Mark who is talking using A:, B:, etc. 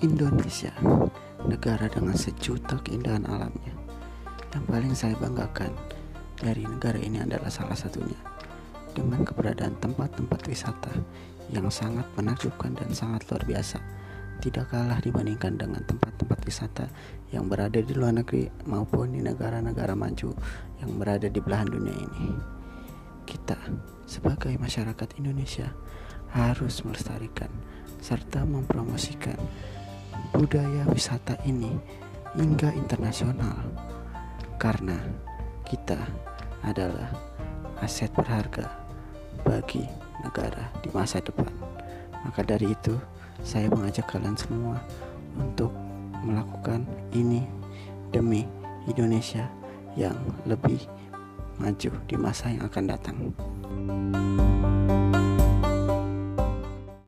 A: Indonesia, negara dengan sejuta keindahan alamnya. Yang paling saya banggakan dari negara ini adalah salah satunya dengan keberadaan tempat-tempat wisata yang sangat menakjubkan dan sangat luar biasa. Tidak kalah dibandingkan dengan tempat-tempat wisata yang berada di luar negeri maupun di negara-negara maju yang berada di belahan dunia ini. Kita sebagai masyarakat Indonesia harus melestarikan serta mempromosikan budaya wisata ini hingga internasional karena kita adalah aset berharga bagi negara di masa depan. Maka dari itu, saya mengajak kalian semua untuk melakukan ini demi Indonesia yang lebih maju di masa yang akan datang.